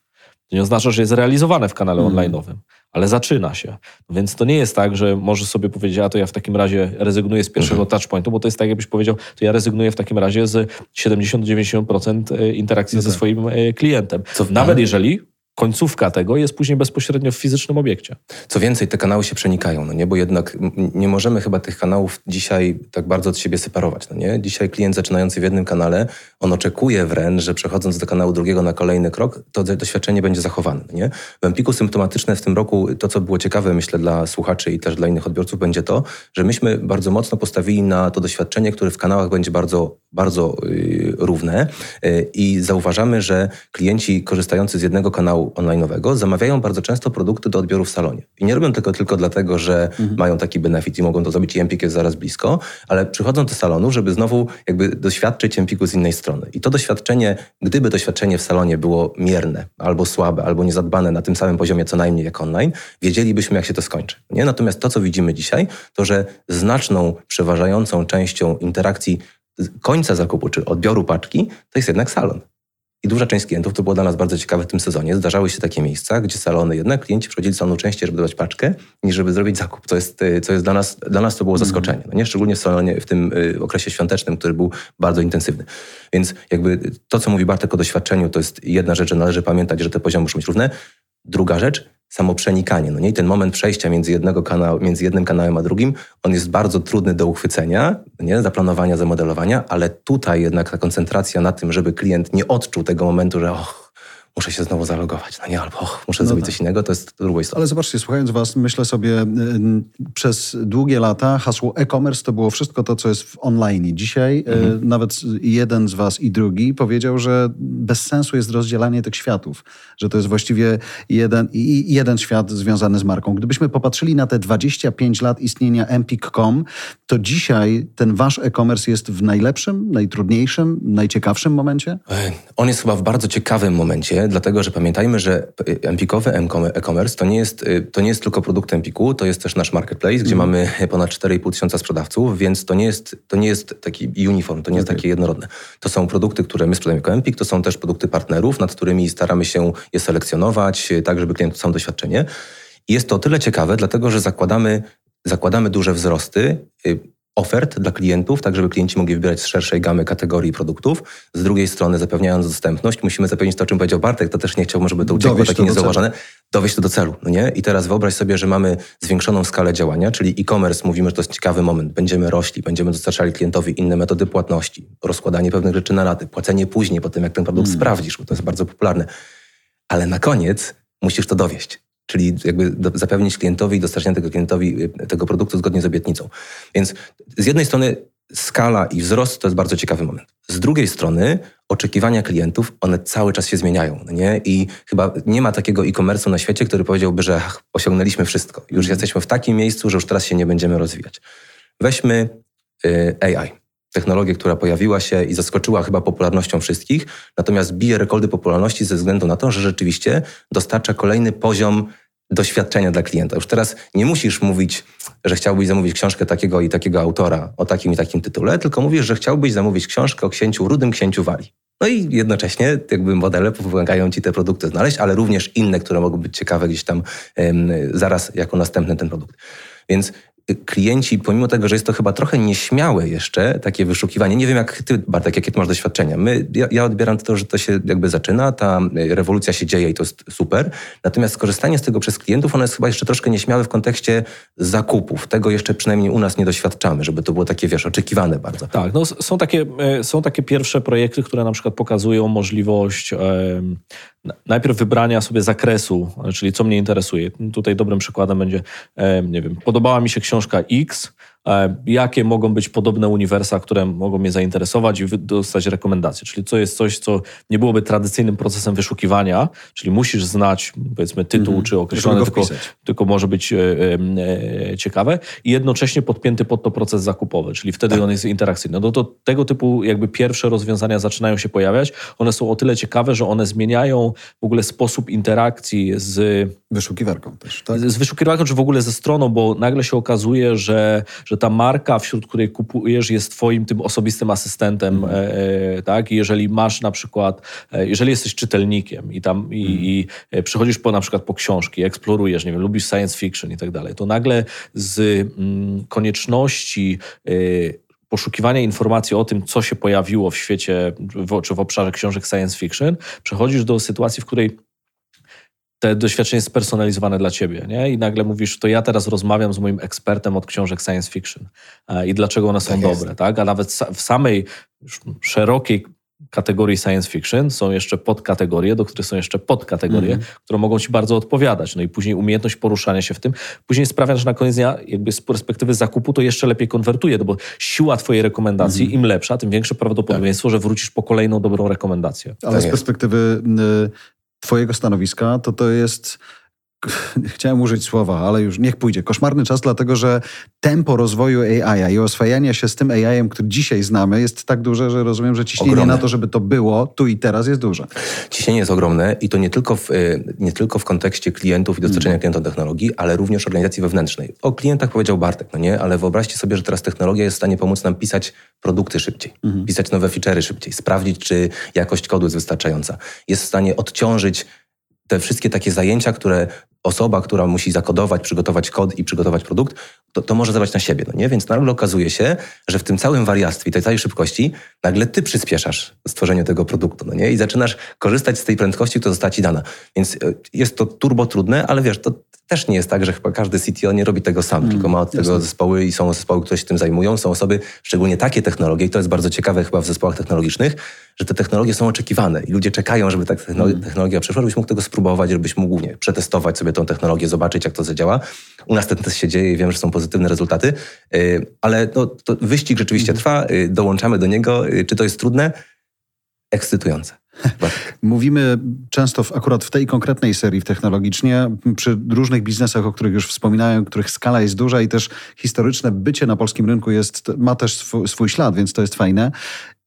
Speaker 2: To nie oznacza, że jest realizowane w kanale mm. online'owym, ale zaczyna się. Więc to nie jest tak, że możesz sobie powiedzieć, a to ja w takim razie rezygnuję z pierwszego mm. touchpointu, bo to jest tak, jakbyś powiedział, to ja rezygnuję w takim razie z 70-90% e, interakcji no tak. ze swoim e, klientem. Co Nawet jeżeli końcówka tego jest później bezpośrednio w fizycznym obiekcie.
Speaker 3: Co więcej, te kanały się przenikają, no nie? bo jednak nie możemy chyba tych kanałów dzisiaj tak bardzo od siebie separować. No nie? Dzisiaj klient zaczynający w jednym kanale, on oczekuje wręcz, że przechodząc do kanału drugiego na kolejny krok, to doświadczenie będzie zachowane. No nie? W Empiku symptomatyczne w tym roku, to co było ciekawe myślę dla słuchaczy i też dla innych odbiorców, będzie to, że myśmy bardzo mocno postawili na to doświadczenie, które w kanałach będzie bardzo, bardzo yy, równe yy, i zauważamy, że klienci korzystający z jednego kanału online'owego zamawiają bardzo często produkty do odbioru w salonie. I nie robią tego tylko dlatego, że mhm. mają taki benefit i mogą to zrobić i Empik jest zaraz blisko, ale przychodzą do salonu, żeby znowu jakby doświadczyć Empiku z innej strony. I to doświadczenie, gdyby doświadczenie w salonie było mierne, albo słabe, albo niezadbane na tym samym poziomie co najmniej jak online, wiedzielibyśmy jak się to skończy. Nie? Natomiast to, co widzimy dzisiaj, to że znaczną, przeważającą częścią interakcji końca zakupu czy odbioru paczki to jest jednak salon. I duża część klientów, to było dla nas bardzo ciekawe w tym sezonie, zdarzały się takie miejsca, gdzie salony jednak, klienci przychodzili salonu częściej, żeby dać paczkę, niż żeby zrobić zakup, co jest, co jest dla nas, dla nas to było mhm. zaskoczenie. No nie? Szczególnie w salonie, w tym y, okresie świątecznym, który był bardzo intensywny. Więc jakby to, co mówi Bartek o doświadczeniu, to jest jedna rzecz, że należy pamiętać, że te poziomy muszą być równe. Druga rzecz, samo przenikanie. No nie? I ten moment przejścia między, jednego kanału, między jednym kanałem a drugim, on jest bardzo trudny do uchwycenia, nie? zaplanowania, zamodelowania, ale tutaj jednak ta koncentracja na tym, żeby klient nie odczuł tego momentu, że och, muszę się znowu zalogować, no nie, albo muszę no zrobić tak. coś innego, to jest druga istota.
Speaker 1: Ale zobaczcie, słuchając was, myślę sobie, y, przez długie lata hasło e-commerce to było wszystko to, co jest w online. Dzisiaj y, mhm. nawet jeden z was i drugi powiedział, że bez sensu jest rozdzielanie tych światów, że to jest właściwie jeden, jeden świat związany z marką. Gdybyśmy popatrzyli na te 25 lat istnienia Empik.com, to dzisiaj ten wasz e-commerce jest w najlepszym, najtrudniejszym, najciekawszym momencie?
Speaker 3: On jest chyba w bardzo ciekawym momencie, dlatego że pamiętajmy, że Empikowy e-commerce to nie jest, y, to nie jest tylko produkt Empiku, to jest też nasz marketplace, gdzie mm. mamy ponad 4,5 tysiąca sprzedawców, więc to nie jest, to nie jest taki uniform, to nie jest okay. takie jednorodne. To są produkty, które my sprzedajemy jako Empik, to są też produkty partnerów, nad którymi staramy się je selekcjonować, y, tak żeby klient sam doświadczenie. I jest to o tyle ciekawe, dlatego że zakładamy, zakładamy duże wzrosty y, ofert dla klientów, tak żeby klienci mogli wybierać z szerszej gamy kategorii produktów. Z drugiej strony, zapewniając dostępność, musimy zapewnić to, o czym powiedział Bartek, to też nie chciałbym, żeby to uciekło takie niezauważone, dowieść to do celu. No nie? I teraz wyobraź sobie, że mamy zwiększoną skalę działania, czyli e-commerce, mówimy, że to jest ciekawy moment, będziemy rośli, będziemy dostarczali klientowi inne metody płatności, rozkładanie pewnych rzeczy na raty, płacenie później po tym, jak ten produkt hmm. sprawdzisz, bo to jest bardzo popularne. Ale na koniec musisz to dowieść czyli jakby do, zapewnić klientowi i dostarczenie tego klientowi y, tego produktu zgodnie z obietnicą. Więc z jednej strony skala i wzrost to jest bardzo ciekawy moment. Z drugiej strony oczekiwania klientów, one cały czas się zmieniają. No nie? I chyba nie ma takiego e-commerce'u na świecie, który powiedziałby, że ach, osiągnęliśmy wszystko. Już jesteśmy w takim miejscu, że już teraz się nie będziemy rozwijać. Weźmy y, AI technologię, która pojawiła się i zaskoczyła chyba popularnością wszystkich, natomiast bije rekordy popularności ze względu na to, że rzeczywiście dostarcza kolejny poziom doświadczenia dla klienta. Już teraz nie musisz mówić, że chciałbyś zamówić książkę takiego i takiego autora o takim i takim tytule, tylko mówisz, że chciałbyś zamówić książkę o księciu, rudym księciu Wali. No i jednocześnie jakby modele pomagają ci te produkty znaleźć, ale również inne, które mogą być ciekawe gdzieś tam um, zaraz jako następny ten produkt. Więc klienci, pomimo tego, że jest to chyba trochę nieśmiałe jeszcze, takie wyszukiwanie, nie wiem jak ty, Bartek, jakie ty masz doświadczenia. My, ja, ja odbieram to, że to się jakby zaczyna, ta rewolucja się dzieje i to jest super, natomiast skorzystanie z tego przez klientów, ono jest chyba jeszcze troszkę nieśmiałe w kontekście zakupów. Tego jeszcze przynajmniej u nas nie doświadczamy, żeby to było takie, wiesz, oczekiwane bardzo.
Speaker 2: Tak, no są takie, e, są takie pierwsze projekty, które na przykład pokazują możliwość najpierw wybrania sobie zakresu, czyli co mnie interesuje. Tutaj dobrym przykładem będzie, nie wiem, podobała mi się książka X, jakie mogą być podobne uniwersa, które mogą mnie zainteresować i dostać rekomendacje. Czyli co jest coś, co nie byłoby tradycyjnym procesem wyszukiwania, czyli musisz znać powiedzmy tytuł mm -hmm. czy określone, tylko, tylko, może być e, e, ciekawe i jednocześnie podpięty pod to proces zakupowy, czyli wtedy tak. on jest interaktywny. No to tego typu jakby pierwsze rozwiązania zaczynają się pojawiać. One są o tyle ciekawe, że one zmieniają w ogóle sposób interakcji z
Speaker 1: wyszukiwarką też,
Speaker 2: tak? Z wyszukiwarką, czy w ogóle ze stroną, bo nagle się okazuje, że, że że ta marka, wśród której kupujesz, jest twoim tym osobistym asystentem, mm. e, tak? I jeżeli masz na przykład, e, jeżeli jesteś czytelnikiem i tam i, mm. i e, przychodzisz po na przykład po książki, eksplorujesz, nie wiem, lubisz science fiction i tak dalej, to nagle z mm, konieczności poszukiwania informacji o tym, co się pojawiło w świecie, w, czy w obszarze książek science fiction, przechodzisz do sytuacji, w której te doświadczenie jest spersonalizowane dla ciebie, nie? I nagle mówisz, to ja teraz rozmawiam z moim ekspertem od książek science fiction e, i dlaczego one są tak dobre, tak? A nawet w samej szerokiej kategorii science fiction są jeszcze podkategorie, do których są jeszcze podkategorie, mm. które mogą ci bardzo odpowiadać. No i później umiejętność poruszania się w tym później sprawia, że na koniec dnia jakby z perspektywy zakupu to jeszcze lepiej konwertuje, no bo siła twojej rekomendacji mm. im lepsza, tym większe prawdopodobieństwo, tak. że wrócisz po kolejną dobrą rekomendację.
Speaker 1: Ale tak z perspektywy y, twojego stanowiska to to jest chciałem użyć słowa, ale już niech pójdzie. Koszmarny czas, dlatego że tempo rozwoju AI i oswajania się z tym AI-em, który dzisiaj znamy, jest tak duże, że rozumiem, że ciśnienie ogromne. na to, żeby to było tu i teraz jest duże.
Speaker 3: Ciśnienie jest ogromne i to nie tylko w, y, nie tylko w kontekście klientów i dostarczenia hmm. klientom technologii, ale również organizacji wewnętrznej. O klientach powiedział Bartek, no nie? Ale wyobraźcie sobie, że teraz technologia jest w stanie pomóc nam pisać produkty szybciej, hmm. pisać nowe feature'y szybciej, sprawdzić, czy jakość kodu jest wystarczająca. Jest w stanie odciążyć te wszystkie takie zajęcia, które osoba, która musi zakodować, przygotować kod i przygotować produkt, to, to może zabrać na siebie. No nie? Więc nagle okazuje się, że w tym całym wariactwie, tej całej szybkości, nagle ty przyspieszasz stworzenie tego produktu no nie? i zaczynasz korzystać z tej prędkości, która została ci dana. Więc e, jest to turbo trudne, ale wiesz, to też nie jest tak, że chyba każdy CTO nie robi tego sam, mm, tylko ma od tego jasne. zespoły i są zespoły, które się tym zajmują. Są osoby, szczególnie takie technologie, i to jest bardzo ciekawe chyba w zespołach technologicznych, że te technologie są oczekiwane i ludzie czekają, żeby ta mm. technologia przyszła, żebyś mógł tego spróbować, żebyś mógł nie, przetestować sobie tą technologię, zobaczyć, jak to zadziała. U nas ten test się dzieje i wiem, że są pozytywne rezultaty, y, ale no, to wyścig rzeczywiście mm. trwa, y, dołączamy do niego. Y, czy to jest trudne? Ekscytujące.
Speaker 1: Mówimy często w, akurat w tej konkretnej serii technologicznie przy różnych biznesach, o których już wspominałem, których skala jest duża i też historyczne bycie na polskim rynku jest, ma też swój, swój ślad, więc to jest fajne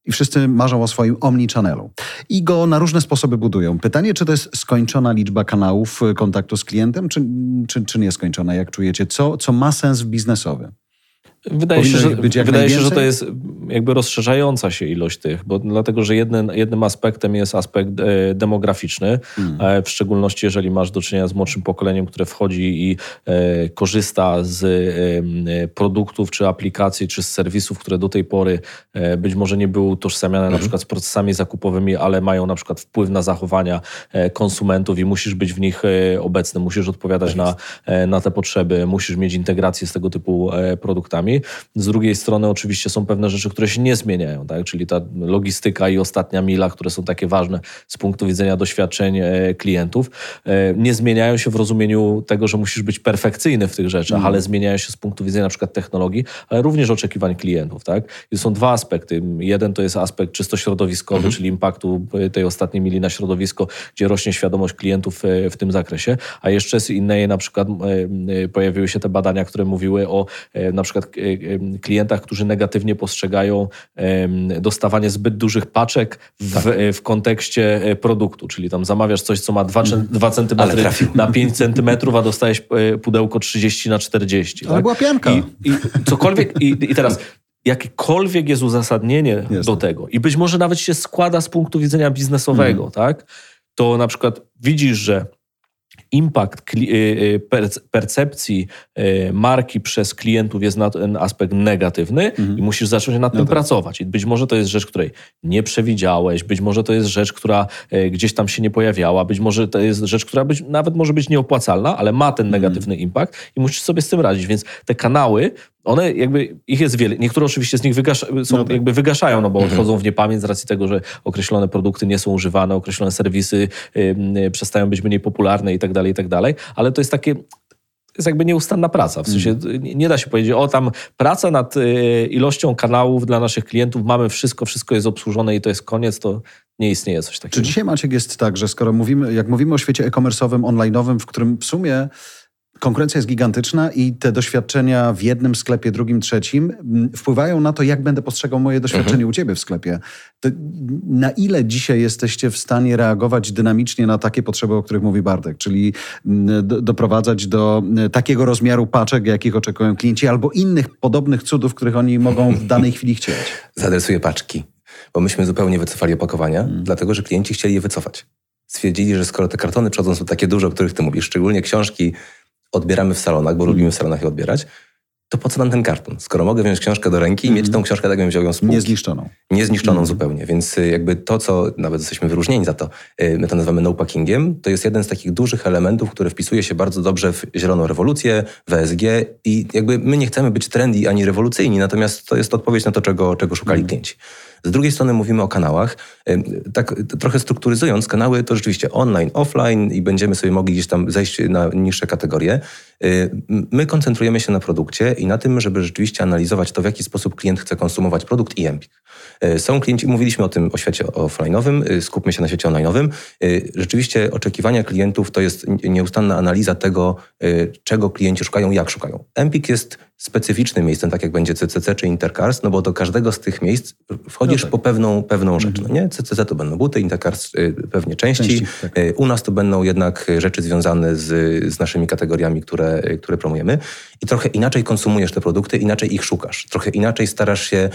Speaker 1: i wszyscy marzą o swoim omnichannelu. I go na różne sposoby budują. Pytanie, czy to jest skończona liczba kanałów kontaktu z klientem, czy, czy, czy nieskończona, jak czujecie? Co, co ma sens biznesowy?
Speaker 2: Wydaje się, że, wydaje się, że to jest jakby rozszerzająca się ilość tych, bo dlatego, że jednym, jednym aspektem jest aspekt e, demograficzny, hmm. E, w szczególności jeżeli masz do czynienia z młodszym pokoleniem, które wchodzi i e, korzysta z produktów, czy aplikacji, czy z serwisów, które do tej pory być może nie były utożsamiane hmm. na przykład z procesami zakupowymi, ale mają na przykład wpływ na zachowania konsumentów i musisz być w nich obecny, musisz odpowiadać tak na, na te potrzeby, musisz mieć integrację z tego typu produktami. Z drugiej strony oczywiście są pewne rzeczy, które się nie zmieniają, tak? czyli ta logistyka i ostatnia mila, które są takie ważne z punktu widzenia doświadczeń e, klientów, e, nie zmieniają się w rozumieniu tego, że musisz być perfekcyjny w tych rzeczach, mm. ale zmieniają się z punktu widzenia na przykład technologii, ale również oczekiwań klientów. Tak? I są dwa aspekty. Jeden to jest aspekt czysto środowiskowy, mm. czyli impaktu tej ostatniej mili na środowisko, gdzie rośnie świadomość klientów e, w tym zakresie, a jeszcze z innej na przykład pojawiły się te badania, które mówiły o na przykład klientach, którzy negatywnie postrzegają dostawanie zbyt dużych paczek w, tak. w kontekście e, produktu, czyli tam zamawiasz coś, co ma 2, 2 cm na 5 cm, a dostajesz e, pudełko 30 na 40.
Speaker 1: Ale tak? była pianka. I,
Speaker 2: i cokolwiek, i, i teraz jakiekolwiek jest uzasadnienie do tego i być może nawet się składa z punktu widzenia biznesowego, mm. tak? To na przykład widzisz, że impact y, y, percepcji y, marki przez klientów jest na ten aspekt negatywny mhm. i musisz zacząć nad tym no tak. pracować. I być może to jest rzecz, której nie przewidziałeś, być może to jest rzecz, która gdzieś tam się nie pojawiała, być może to jest rzecz, która być, nawet może być nieopłacalna, ale ma ten mhm. negatywny mhm. impact i musisz sobie z tym radzić. Więc te kanały one jakby, ich jest wiele. Niektóre oczywiście z nich wygasza, są, no tak. jakby wygaszają, no bo mhm. odchodzą w niepamięć z racji tego, że określone produkty nie są używane, określone serwisy y, przestają być mniej popularne i tak dalej, i tak dalej. Ale to jest takie, jest jakby nieustanna praca. W sensie mm. nie da się powiedzieć, o tam praca nad y, ilością kanałów dla naszych klientów, mamy wszystko, wszystko jest obsłużone i to jest koniec, to nie istnieje coś takiego.
Speaker 1: Czy dzisiaj Maciek jest tak, że skoro mówimy, jak mówimy o świecie e-commerce'owym, online'owym, w którym w sumie konkurencja jest gigantyczna i te doświadczenia w jednym sklepie, drugim, trzecim mm, wpływają na to, jak będę postrzegał moje doświadczenie mhm. u ciebie w sklepie. To na ile dzisiaj jesteście w stanie reagować dynamicznie na takie potrzeby, o których mówi Bartek, czyli mm, do, doprowadzać do mm, takiego rozmiaru paczek, jakich oczekują klienci, albo innych podobnych cudów, których oni mogą w danej chwili chcieć?
Speaker 3: Zadresuję paczki, bo myśmy zupełnie wycofali opakowania, hmm. dlatego że klienci chcieli je wycofać stwierdzili, że skoro te kartony przodu są takie duże, o których ty mówisz, szczególnie książki odbieramy w salonach, bo mm. lubimy w salonach je odbierać, to po co nam ten karton? Skoro mogę wziąć książkę do ręki i mm. mieć tą książkę, tak jakbym wziął ją z półki.
Speaker 1: Niezniszczoną.
Speaker 3: Niezniszczoną mm. zupełnie. Więc y, jakby to, co nawet jesteśmy wyróżnieni za to, y, my to nazywamy no packingiem, to jest jeden z takich dużych elementów, który wpisuje się bardzo dobrze w zieloną rewolucję, w ESG i jakby my nie chcemy być trendy ani rewolucyjni, natomiast to jest odpowiedź na to, czego, czego szukali mm. klienci. Z drugiej strony mówimy o kanałach. Tak trochę strukturyzując, kanały to rzeczywiście online, offline i będziemy sobie mogli gdzieś tam zejść na niższe kategorie. My koncentrujemy się na produkcie i na tym, żeby rzeczywiście analizować to, w jaki sposób klient chce konsumować produkt i Empik. Są klienci, mówiliśmy o tym, o świecie offline'owym, skupmy się na świecie online'owym. Rzeczywiście oczekiwania klientów to jest nieustanna analiza tego, czego klienci szukają, jak szukają. Empik jest specyficznym miejscem, tak jak będzie CCC czy Intercars, no bo do każdego z tych miejsc wchodzisz no tak. po pewną, pewną rzecz. No nie? CCC to będą buty, Intercars y, pewnie części. części tak. Y, u nas to będą jednak rzeczy związane z, z naszymi kategoriami, które, które promujemy. I trochę inaczej konsumujesz te produkty, inaczej ich szukasz. Trochę inaczej starasz się...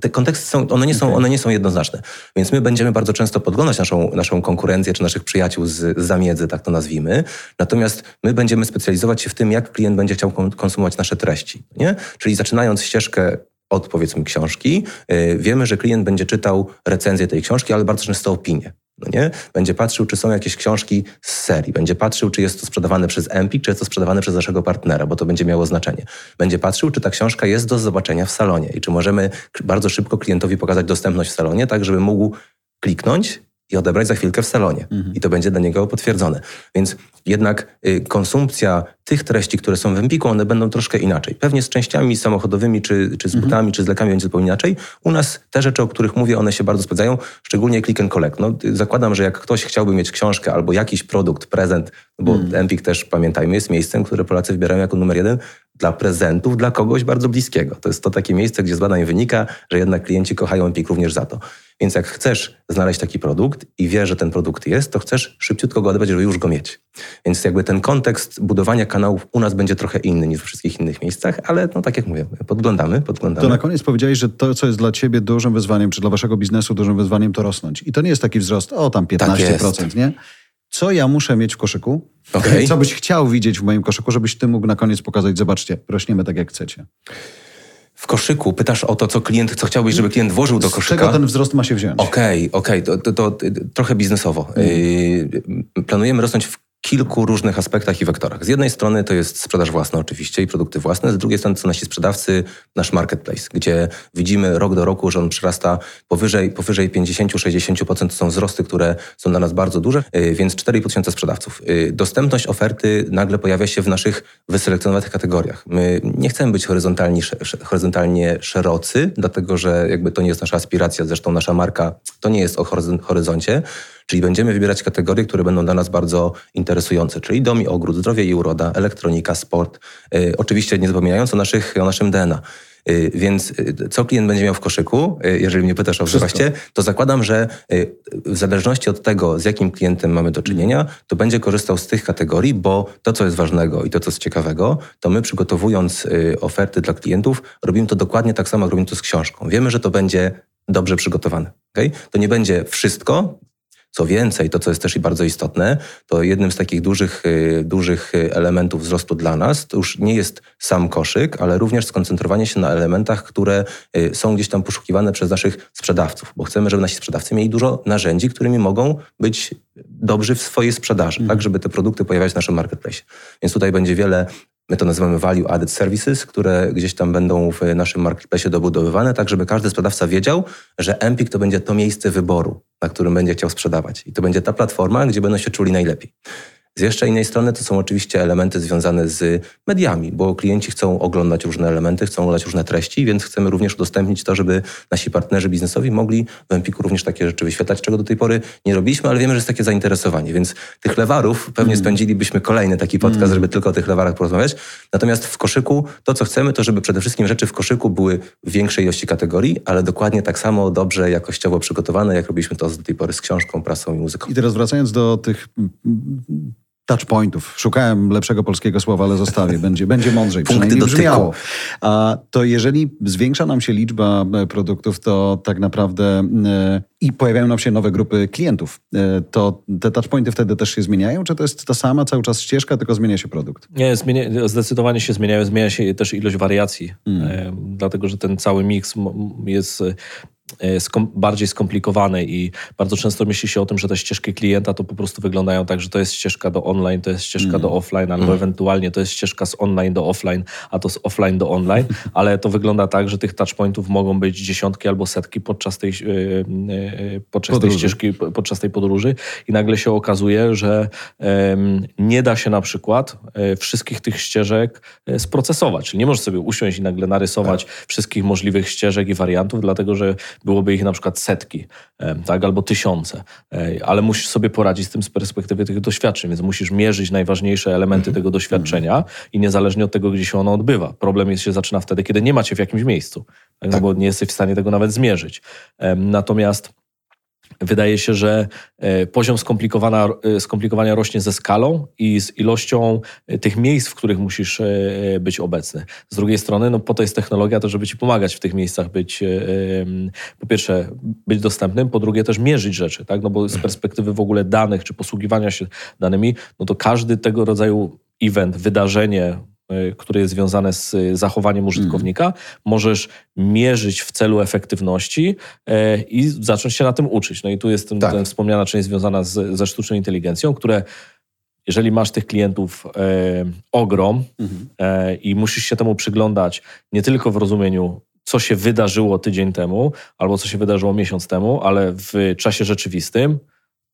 Speaker 3: Te konteksty są, one nie są, okay. one nie są jednoznaczne. Więc my będziemy bardzo często podglądać naszą, naszą konkurencję, czy naszych przyjaciół z, z zamiedzy, tak to nazwijmy. Natomiast my będziemy specjalizować się w tym, jak klient będzie chciał konsumować nasze treści. Nie? Czyli zaczynając ścieżkę od powiedzmy książki, yy, wiemy, że klient będzie czytał recenzję tej książki, ale bardzo często opinie. No nie? Będzie patrzył, czy są jakieś książki z serii. Będzie patrzył, czy jest to sprzedawane przez Empik, czy jest to sprzedawane przez naszego partnera, bo to będzie miało znaczenie. Będzie patrzył, czy ta książka jest do zobaczenia w salonie i czy możemy bardzo szybko klientowi pokazać dostępność w salonie, tak żeby mógł kliknąć i odebrać za chwilkę w salonie. Mhm. I to będzie dla niego potwierdzone. Więc jednak y, konsumpcja tych treści, które są w Empiku, one będą troszkę inaczej. Pewnie z częściami samochodowymi, czy, czy z mhm. butami, mhm. czy z lekami będzie zupełnie inaczej. U nas te rzeczy, o których mówię, one się bardzo sprawdzają, szczególnie click and collect. No, y, zakładam, że jak ktoś chciałby mieć książkę albo jakiś produkt, prezent, bo mhm. Empik też, pamiętajmy, jest miejscem, które Polacy wybierają jako numer jeden dla prezentów dla kogoś bardzo bliskiego. To jest to takie miejsce, gdzie z badań wynika, że jednak klienci kochają Empik również za to. Więc jak chcesz znaleźć taki produkt i wiesz, że ten produkt jest, to chcesz szybciutko go odebrać, żeby już go mieć. Więc jakby ten kontekst budowania kanałów u nas będzie trochę inny niż w wszystkich innych miejscach, ale no tak jak mówię, podglądamy, podglądamy.
Speaker 1: To na koniec powiedziałeś, że to, co jest dla ciebie dużym wyzwaniem, czy dla waszego biznesu dużym wyzwaniem, to rosnąć. I to nie jest taki wzrost, o tam 15%, tak nie? Co ja muszę mieć w koszyku? Okay. Co byś chciał widzieć w moim koszyku, żebyś ty mógł na koniec pokazać, zobaczcie, rośniemy tak jak chcecie
Speaker 3: w koszyku pytasz o to, co klient, co chciałbyś, żeby klient włożył do koszyka.
Speaker 1: Z czego ten wzrost ma się wziąć?
Speaker 3: Okej, okay, okej, okay. to, to, to, trochę biznesowo. Mm. planujemy rosnąć w kilku różnych aspektach i wektorach. Z jednej strony to jest sprzedaż własna oczywiście i produkty własne, z drugiej strony to nasi sprzedawcy, nasz marketplace, gdzie widzimy rok do roku, że on przyrasta powyżej, powyżej 50-60% są wzrosty, które są dla nas bardzo duże, y, więc 4,5 tysiąca sprzedawców. Y, dostępność oferty nagle pojawia się w naszych wyselekcjonowanych kategoriach. My nie chcemy być horyzontalnie, horyzontalnie szerocy, dlatego że jakby to nie jest nasza aspiracja, zresztą nasza marka to nie jest o horyzoncie, Czyli będziemy wybierać kategorie, które będą dla nas bardzo interesujące, czyli dom i ogród, zdrowie i uroda, elektronika, sport. Yy, oczywiście nie zapominając o, naszych, o naszym DNA. Yy, więc yy, co klient będzie miał w koszyku, y, jeżeli mnie pytasz o wzroście, to zakładam, że y, w zależności od tego, z jakim klientem mamy do czynienia, to będzie korzystał z tych kategorii, bo to, co jest ważnego i to, co jest ciekawego, to my przygotowując y, oferty dla klientów, robimy to dokładnie tak samo, jak robimy to z książką. Wiemy, że to będzie dobrze przygotowane. Okay? To nie będzie wszystko, co więcej, to co jest też i bardzo istotne, to jednym z takich dużych, y, dużych elementów wzrostu dla nas to już nie jest sam koszyk, ale również skoncentrowanie się na elementach, które y, są gdzieś tam poszukiwane przez naszych sprzedawców, bo chcemy, żeby nasi sprzedawcy mieli dużo narzędzi, którymi mogą być dobrzy w swojej sprzedaży, mm. tak, żeby te produkty pojawiać w naszym marketplace. Więc tutaj będzie wiele My to nazywamy value added services, które gdzieś tam będą w naszym marketplace dobudowywane, tak żeby każdy sprzedawca wiedział, że Empik to będzie to miejsce wyboru, na którym będzie chciał sprzedawać. I to będzie ta platforma, gdzie będą się czuli najlepiej. Z jeszcze innej strony to są oczywiście elementy związane z mediami, bo klienci chcą oglądać różne elementy, chcą oglądać różne treści, więc chcemy również udostępnić to, żeby nasi partnerzy biznesowi mogli w Empiku również takie rzeczy wyświetlać, czego do tej pory nie robiliśmy, ale wiemy, że jest takie zainteresowanie, więc tych lewarów pewnie mm. spędzilibyśmy kolejny taki podcast, mm. żeby tylko o tych lewarach porozmawiać. Natomiast w koszyku to, co chcemy, to żeby przede wszystkim rzeczy w koszyku były w większej ilości kategorii, ale dokładnie tak samo dobrze, jakościowo przygotowane, jak robiliśmy to do tej pory z książką, prasą i muzyką.
Speaker 1: I teraz wracając do tych touchpointów. Szukałem lepszego polskiego słowa, ale zostawię. Będzie, będzie mądrzej,
Speaker 3: Punkty
Speaker 1: przynajmniej brzmiało. A to jeżeli zwiększa nam się liczba e, produktów, to tak naprawdę e, i pojawiają nam się nowe grupy klientów, e, to te touchpointy wtedy też się zmieniają? Czy to jest ta sama cały czas ścieżka, tylko zmienia się produkt?
Speaker 2: Nie, zmienia, zdecydowanie się zmieniają. Zmienia się też ilość wariacji, mm. dlatego że ten cały miks jest skom bardziej skomplikowane i bardzo często myśli się o tym, że te ścieżki klienta to po prostu wyglądają tak, że to jest ścieżka do online, to jest ścieżka mm. do offline, albo mm. ewentualnie to jest ścieżka z online do offline, a to z offline do online, ale to wygląda tak, że tych touchpointów mogą być dziesiątki albo setki podczas tej, yy, yy, podczas tej ścieżki, podczas tej podróży i nagle się okazuje, że yy, nie da się na przykład wszystkich tych ścieżek sprocesować, czyli nie możesz sobie usiąść i nagle narysować tak. wszystkich możliwych ścieżek i wariantów, dlatego że byłoby ich na przykład setki, tak, albo tysiące, ale musisz sobie poradzić z tym z perspektywy tych doświadczeń, więc musisz mierzyć najważniejsze elementy mhm. tego doświadczenia i niezależnie od tego, gdzie się ono odbywa. Problem jest, się zaczyna wtedy, kiedy nie macie w jakimś miejscu, tak, tak. bo nie jesteś w stanie tego nawet zmierzyć. Natomiast Wydaje się, że e, poziom skomplikowania, e, skomplikowania rośnie ze skalą i z ilością e, tych miejsc, w których musisz być obecny. Z drugiej strony, no po to jest technologia, to żeby ci pomagać w tych miejscach być, po pierwsze, być dostępnym, po drugie też mierzyć rzeczy, tak? No bo z perspektywy w ogóle danych czy posługiwania się danymi, no to każdy tego rodzaju event, wydarzenie, które jest związane z e, zachowaniem użytkownika, mm. możesz mierzyć w celu efektywności e, i zacząć się na tym uczyć. No i tu jest ten, tak. ten wspomniana część związana z, ze sztuczną inteligencją, które jeżeli masz tych klientów e, ogrom mhm. e, i musisz się temu przyglądać nie tylko w rozumieniu, co się wydarzyło tydzień temu albo co się wydarzyło miesiąc temu, ale w czasie rzeczywistym,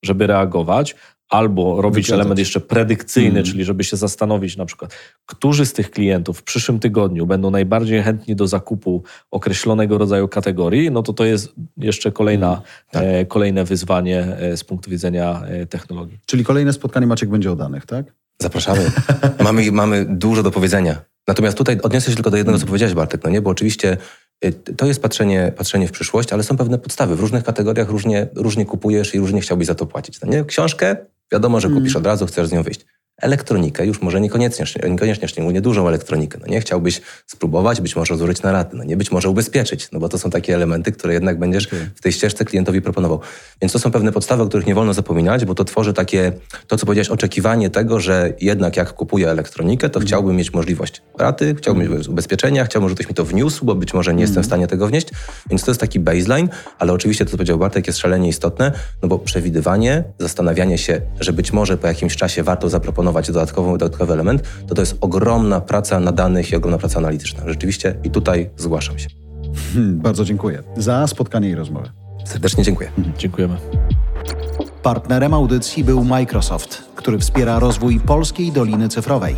Speaker 2: żeby reagować, albo robić element jeszcze predykcyjny, mm. czyli żeby się zastanowić na przykład, którzy z tych klientów w przyszłym tygodniu będą najbardziej chętni do zakupu określonego rodzaju kategorii, no to to jest jeszcze kolejna, mm. tak. e, kolejne wyzwanie e, z punktu widzenia e, technologii.
Speaker 1: Czyli kolejne spotkanie Maciek będzie o danych, tak?
Speaker 3: Zapraszamy. mamy, mamy dużo do powiedzenia. Natomiast tutaj odniosę się tylko do jednego, co powiedziałeś Bartek, no nie? Bo oczywiście Y, to jest patrzenie, patrzenie w przyszłość, ale są pewne podstawy. W różnych kategoriach różnie, różnie kupujesz i różnie chciałbyś za to płacić. No nie? Książkę, wiadomo, że kupisz mm. od razu, chcesz z nią wyjść elektronikę, już może niekoniecznie, niekoniecznie szczególnie dużą elektronikę. No nie chciałbyś spróbować, być może złożyć na raty, no nie być może ubezpieczyć, no bo to są takie elementy, które jednak będziesz w tej ścieżce klientowi proponował. Więc to są pewne podstawy, o których nie wolno zapominać, bo to tworzy takie, to co powiedziałeś, oczekiwanie tego, że jednak jak kupuję elektronikę, to mm. chciałbym mieć możliwość raty, chciałbym mm. mieć ubezpieczenia, chciałbym, żeby ktoś mi to wniósł, bo być może nie mm. jestem w stanie tego wnieść. Więc to jest taki baseline, ale oczywiście to, co powiedział Bartek, jest szalenie istotne, no bo przewidywanie, zastanawianie się, że być może po jakimś czasie warto zaproponować dodatkową dodatkowy element, to to jest ogromna praca na danych i ogromna praca analityczna. Rzeczywiście i tutaj zgłaszam się.
Speaker 1: Hmm, bardzo dziękuję za spotkanie i rozmowę.
Speaker 3: Serdecznie dziękuję.
Speaker 2: Hmm, dziękujemy.
Speaker 1: Partnerem audycji był Microsoft, który wspiera rozwój polskiej Doliny Cyfrowej.